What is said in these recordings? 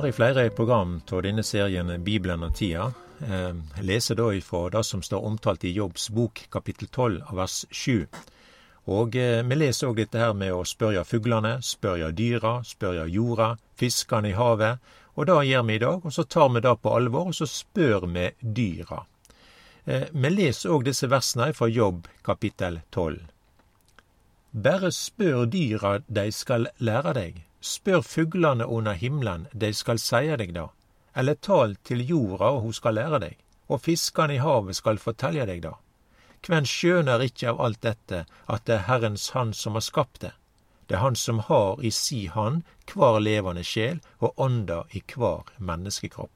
har i flere program av denne serien Bibelen og tida eh, leser da ifra det som står omtalt i Jobbs bok kapittel 12 av vers 7. Og eh, vi leser òg dette her med å spørre fuglene, spørre dyra, spørre jorda, fiskene i havet. Og det gjør vi i dag, og så tar vi det på alvor, og så spør vi dyra. Eh, vi leser òg disse versene fra Jobb kapittel 12. Bare spør dyra, de skal lære deg. Spør fuglene under himmelen, de skal seie deg da. Eller tal til jorda, og hun skal lære deg. Og fiskene i havet skal fortelle deg da. Kven skjønner ikke av alt dette at det er Herrens Han som har skapt det? Det er Han som har i si hand hver levende sjel og ånda i hver menneskekropp.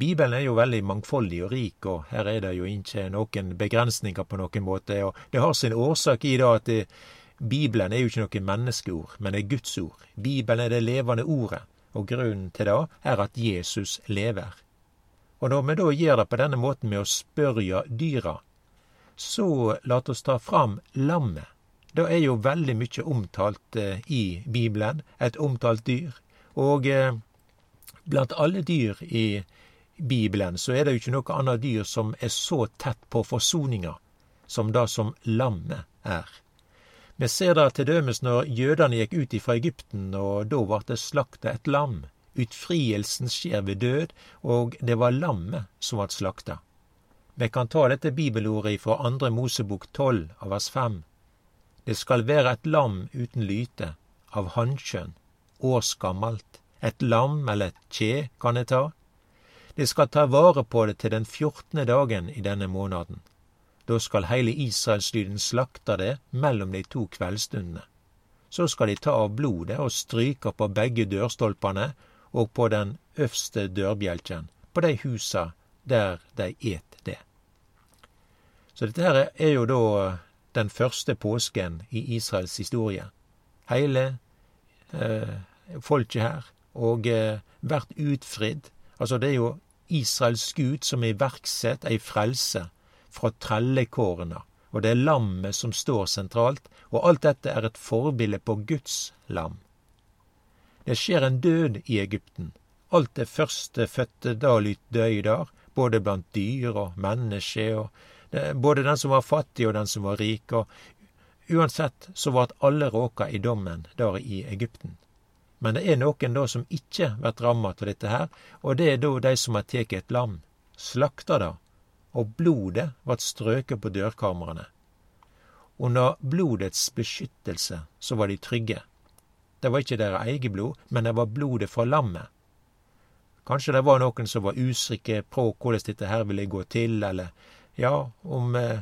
Bibelen er jo veldig mangfoldig og rik, og her er det jo ikke noen begrensninger på noen måte. og Det har sin årsak i det at det, Bibelen er jo ikke noe menneskeord, men er Guds ord. Bibelen er det levende ordet, og grunnen til det er at Jesus lever. Og når vi da gjør det på denne måten med å spørre dyra, så la oss ta fram lammet. Det er jo veldig mye omtalt eh, i Bibelen, et omtalt dyr. Og eh, blant alle dyr i Bibelen så er det jo ikke noe annet dyr som er så tett på forsoninga som det som lammet er. Vi ser det til dømes når jødene gikk ut ifra Egypten, og da ble det slakta et lam. Utfrielsen skjer ved død, og det var lammet som ble slakta. Vi kan ta dette bibelordet fra andre Mosebok tolv av vers fem. Det skal være et lam uten lyte, av hannkjønn, årsgammalt, et lam eller et kje kan det ta. Det skal ta vare på det til den fjortende dagen i denne måneden. Da skal heile israelslyden slakta det mellom de to kveldsstundene. Så skal de ta av blodet og stryke på begge dørstolpene og på den øvste dørbjelken, på de husa der de et det. Så dette her er jo da den første påsken i Israels historie. Heile eh, folket her, og eh, vært utfridd. Altså, det er jo Israels Gud som iverksetter ei frelse fra trellekårene, og det er lammet som står sentralt, og alt dette er et forbilde på Guds lam. Det skjer en død i Egypten. Alt det førstefødte da lyt døy der, både blant dyr og menneske, og det, både den som var fattig og den som var rik, og uansett så vart alle råka i dommen der i Egypten. Men det er noen da som ikke vert ramma av dette her, og det er da de som har tatt et lam, slakta det og blodet vart strøket på dørkamrene. Under blodets beskyttelse så var de trygge. Det var ikke deres eget blod, men det var blodet fra lammet. Kanskje det var noen som var usikre på hvordan dette her ville gå til, eller ja, om eh,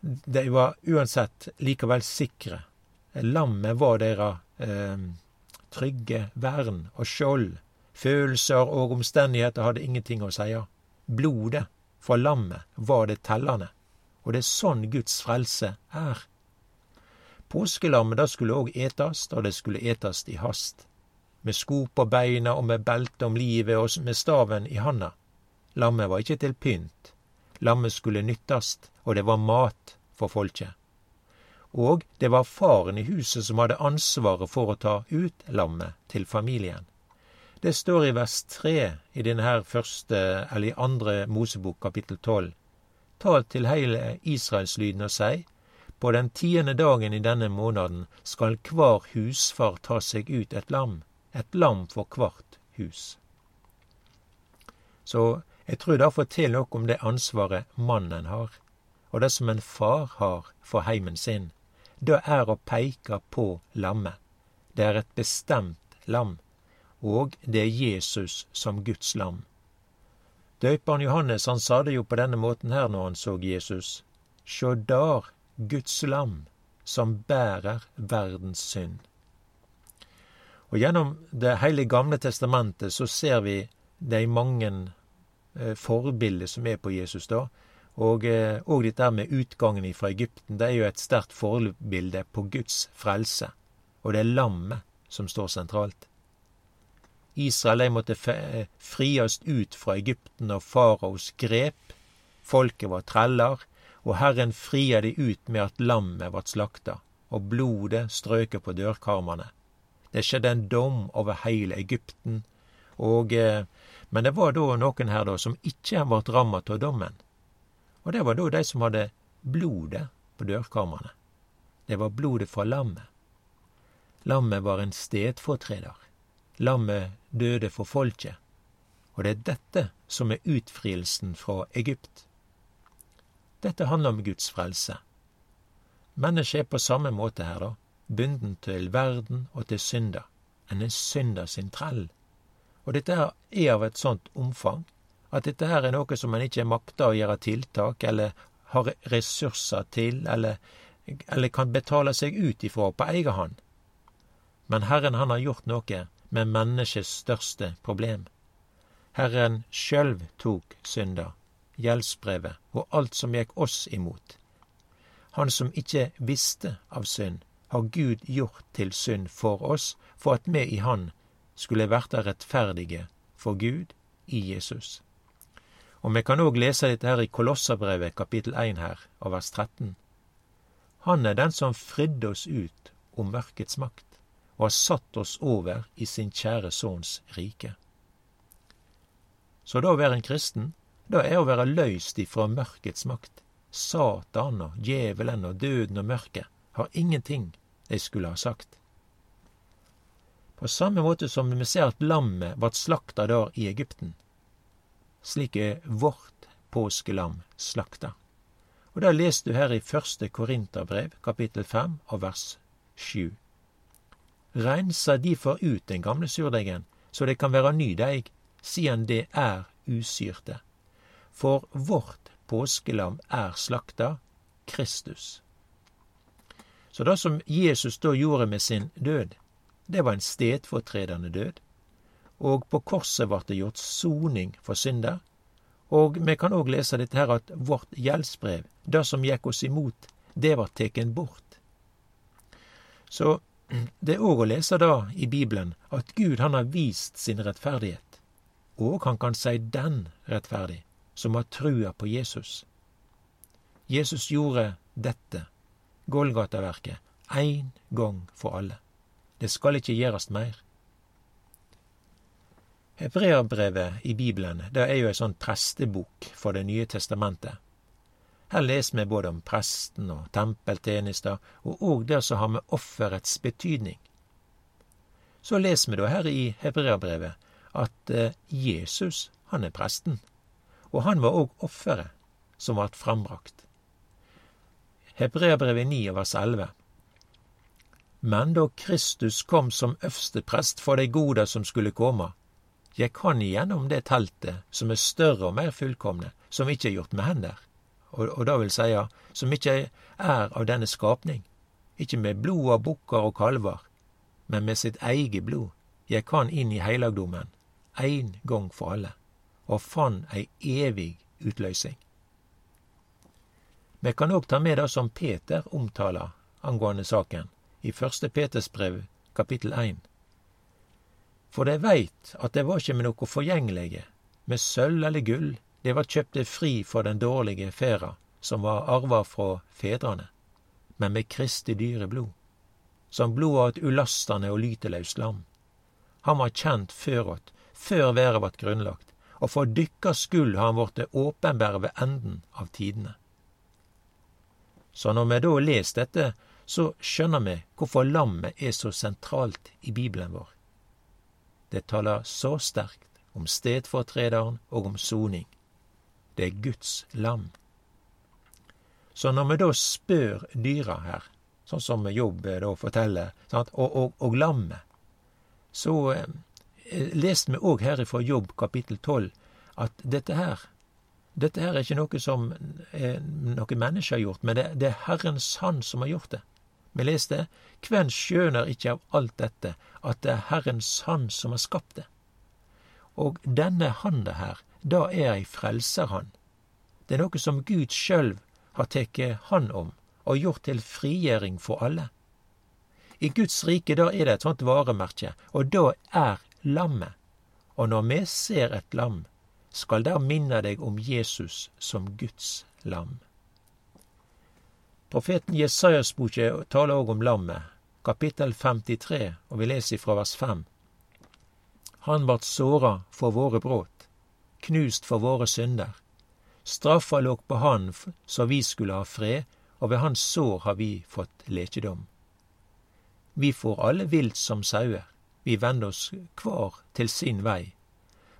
De var uansett likevel sikre. Lammet var deres eh, trygge vern og skjold. Følelser og omstendigheter hadde ingenting å si. Blodet for lammet var det tellende, og det er sånn Guds frelse er. Påskelammet da skulle òg etast, og det skulle etast i hast. Med sko på beina og med belte om livet og med staven i handa. Lammet var ikke til pynt. Lammet skulle nyttast, og det var mat for folket. Og det var faren i huset som hadde ansvaret for å ta ut lammet til familien. Det står i vers tre i denne første, eller i andre Mosebok kapittel tolv. Tal til heile Israelslyden og sei, på den tiende dagen i denne måneden skal hver husfar ta seg ut et lam, et lam for hvert hus. Så jeg tror det forteller noe om det ansvaret mannen har, og det som en far har for heimen sin. Det er å peike på lammet. Det er et bestemt lam og det er Jesus som Guds lam. Døyperen Johannes han sa det jo på denne måten her når han så Jesus. Sjå dar, Guds lam, som bærer verdens synd. Og Gjennom Det hele gamle testamentet så ser vi de mange eh, forbilder som er på Jesus da. Og, eh, og dette med utgangen fra Egypten, det er jo et sterkt forbilde på Guds frelse. Og det er lammet som står sentralt. Israel måtte friast ut fra Egypten og faraos grep. Folket var treller, og Herren fria de ut med at lammet ble slakta, og blodet strøket på dørkarmene. Det skjedde en dom over hele Egypten. Og, eh, men det var da noen her da som ikke ble ramma av dommen. Og det var da de som hadde blodet på dørkarmene. Det var blodet fra lammet. Lammet var en stedfortreder. Lammet døde for folket. Og det er dette som er utfrielsen fra Egypt. Dette handler om Guds frelse. Mennesket er på samme måte her, da, bunden til verden og til synder. En er synder sin trell. Og dette her er av et sånt omfang at dette her er noe som en ikke makter å gjøre tiltak, eller har ressurser til, eller, eller kan betale seg ut ifra på egen hånd. Men Herren han har gjort noe med menneskets største problem. Herren sjølv tok synda, gjeldsbrevet og alt som gikk oss imot. Han som ikke visste av synd, har Gud gjort til synd for oss, for at vi i Han skulle verta rettferdige for Gud i Jesus. Og vi kan òg lese dette her i Kolosserbrevet kapittel 1 her, av vers 13. Han er den som fridde oss ut om mørkets makt, og har satt oss over i sin kjære Sønns rike. Så da å være en kristen, da er å være løyst ifra mørkets makt. Satan og djevelen og døden og mørket har ingenting de skulle ha sagt. På samme måte som vi ser at lammet vart slakta der i Egypten, slik er vårt påskelam slakta. Og det leser du her i første Korinterbrev, kapittel fem og vers sju. Rensa difor ut den gamle surdeigen, så det kan være ny deig, siden det er usyrte. For vårt påskelam er slakta, Kristus. Så det som Jesus da gjorde med sin død, det var en stedfortredende død. Og på korset ble det gjort soning for synder. Og vi kan òg lese dette her at vårt gjeldsbrev, det som gikk oss imot, det var teken bort. Så det er òg å lese da i Bibelen at Gud han har vist sin rettferdighet. Og han kan si den rettferdig, som har trua på Jesus. Jesus gjorde dette Golgataverket ein gong for alle. Det skal ikke gjøres meir. Hebreabrevet i Bibelen det er jo ei sånn prestebok for Det nye testamentet. Her leser vi både om presten og tempeltjenester, og òg det som har med offerets betydning. Så leser vi da her i Hebreabrevet at eh, Jesus, han er presten, og han var òg offeret som vart frambrakt. Hebreabrevet 9 vers 11. Men da Kristus kom som øversteprest for dei gode som skulle komme, gikk han igjennom det teltet som er større og mer fullkomne, som ikke er gjort med hender, og, og da vil seia, som ikkje er av denne skapning, ikkje med blod av bukkar og kalvar, men med sitt eige blod gjekk han inn i heilagdommen, ein gong for alle, og fann ei evig utløysing. Vi kan òg ta med det som Peter omtaler angående saken i første Peters brev, kapittel 1. For de veit at det var ikkje med noe forgjengelege, med sølv eller gull, var kjøpte fri for den dårlige færa, som var arva fra fedrene, men med Kristi dyre blod, som blod av et ulastande og lyteløst lam. Han var kjent før åt, før været vart grunnlagt, og for dykkar skuld har han vorte åpenbær ved enden av tidene. Så når vi da les dette, så skjønner vi hvorfor lammet er så sentralt i Bibelen vår. Det taler så sterkt om stedfortrederen og om soning. Det er Guds lam. Så når vi da spør dyra her, sånn som Jobb da forteller, og, og, og, lammet, så eh, leste vi òg her fra Jobb kapittel 12 at dette her dette her er ikke noe som er noe menneske har gjort, men det, det, er Herrens Hand som har gjort det. Vi leste Kven skjønner ikke av alt dette at det er Herrens Hand som har skapt det? Og denne handa her, da er ei frelserhand. Det er noe som Gud sjølv har tatt hand om og gjort til frigjering for alle. I Guds rike da er det et sånt varemerke, og da er lammet. Og når vi ser et lam, skal der minne deg om Jesus som Guds lam. Profeten Jesajas boke taler òg om lammet, kapittel 53, og vi leser fra vers 5. Han vart såra for våre brudd, knust for våre synder. Straffa låg på han så vi skulle ha fred, og ved hans sår har vi fått lekedom. Vi får alle vilt som sauer, vi vender oss kvar til sin vei.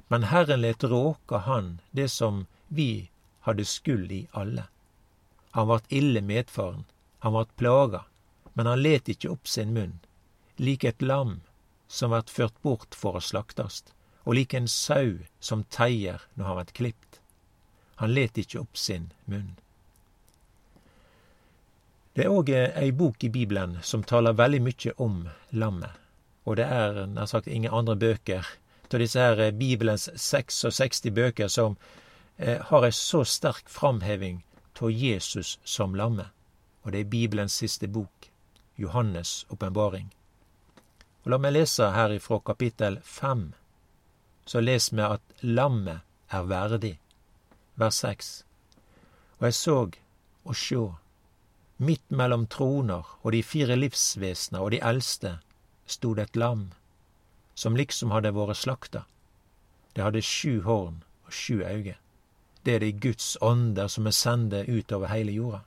Men Herren let råka han det som vi hadde skyld i alle. Han vart ille medfaren, han vart plaga, men han let ikkje opp sin munn, lik et lam som vert ført bort for å slaktast, og lik en sau som teier når han vert klipt. Han let ikkje opp sin munn. Det er òg ei bok i Bibelen som taler veldig mykje om lammet, og det er nær sagt ingen andre bøker av disse her Bibelens 66 bøker som eh, har ei så sterk framheving av Jesus som lammet. Og det er Bibelens siste bok, Johannes' åpenbaring. La meg lese her ifra kapittel fem. Så les vi at lammet er verdig. Vers seks. Og jeg så og sjå, midt mellom troner og de fire livsvesener og de eldste, stod et lam, som liksom hadde vært slakta. Det hadde sju horn og sju øyne det er de Guds ånder som er sende utover heile jorda.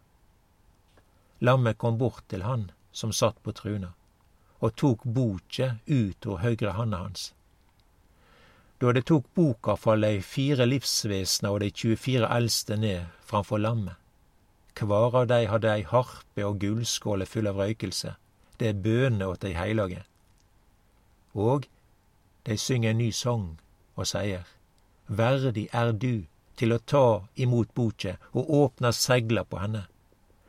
Lammet kom bort til han som satt på truna, og tok boket ut av høyre handa hans. Da det tok boka, fra dei fire livsvesna og de 24 eldste ned framfor lammet. Kvar av dei hadde ei harpe og gullskåle full av røykelse. Det er bønene åt dei heilage. Og dei synger en ny sang og sier, Verdig er du, til å ta imot boka og åpne segla på henne.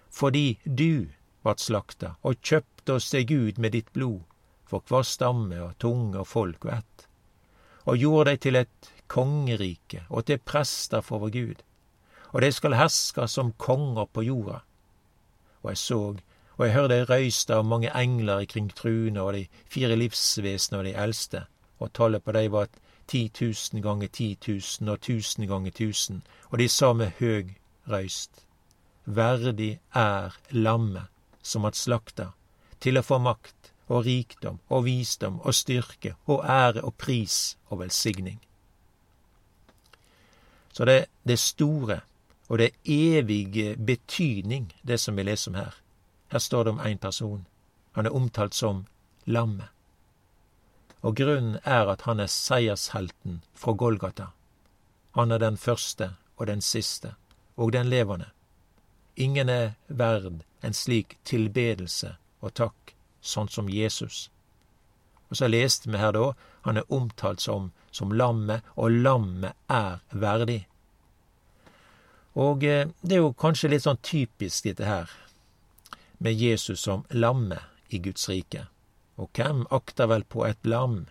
Fordi du vart slakta og kjøpte oss til Gud med ditt blod, for hver stamme og tunge og folk og ett, og gjorde dei til et kongerike og til prester for vår Gud, og de skal herska som konger på jorda. Og jeg såg, og jeg hørte ei røyste av mange engler ikring truene og de fire livsvesenene og de eldste, og tallet på dei var ti tusen ganger ti tusen og tusen ganger tusen, og de sa med høg røyst, Verdig er lammet som at slakta, til å få makt og rikdom og visdom og styrke og ære og pris og velsigning. Så det, det store og det evige betydning, det som vi leser om her. Her står det om én person. Han er omtalt som lammet og grunnen er at han er seiershelten fra Golgata. Han er den første og den siste, og den levende. Ingen er verd en slik tilbedelse og takk, sånn som Jesus. Og så leste vi her da, han er omtalt som, som lammet, og lammet er verdig. Og eh, det er jo kanskje litt sånn typisk dette her, med Jesus som lammet i Guds rike. Og hvem akter vel på et lam?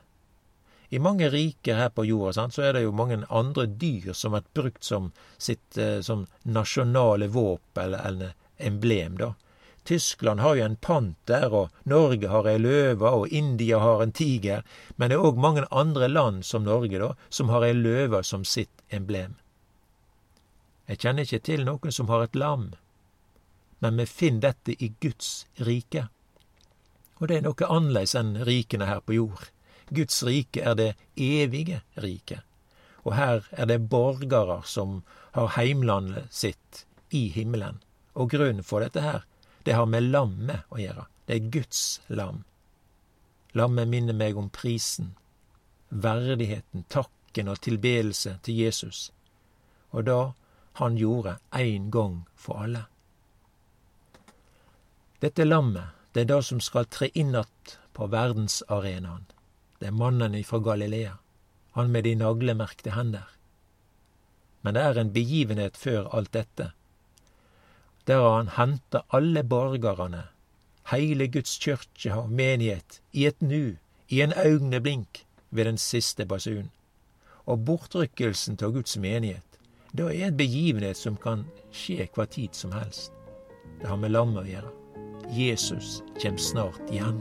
I mange riker her på jorda så er det jo mange andre dyr som har vært brukt som sitt eh, som nasjonale våpen eller, eller emblem. da. Tyskland har jo en panter, og Norge har ei løve, og India har en tiger. Men det er òg mange andre land som Norge da, som har ei løve som sitt emblem. Jeg kjenner ikke til noen som har et lam, men vi finner dette i Guds rike. Og det er noe annerledes enn rikene her på jord. Guds rike er det evige riket. Og her er det borgere som har heimlandet sitt i himmelen. Og grunnen for dette her, det har med lammet å gjøre. Det er Guds lam. Lammet minner meg om prisen, verdigheten, takken og tilbedelse til Jesus. Og da han gjorde én gang for alle. Dette lammet det er det som skal tre inn att på verdensarenaen. Det er mannen ifra Galilea, han med de naglemerkte hender. Men det er en begivenhet før alt dette. Der han henta alle borgerne, heile Guds kyrkje og menighet, i et nu, i en augneblink, ved den siste basun. Og bortrykkelsen av Guds menighet, det er en begivenhet som kan skje hva tid som helst. Det har med lammet å gjøre. Jesus kjem snart igjen.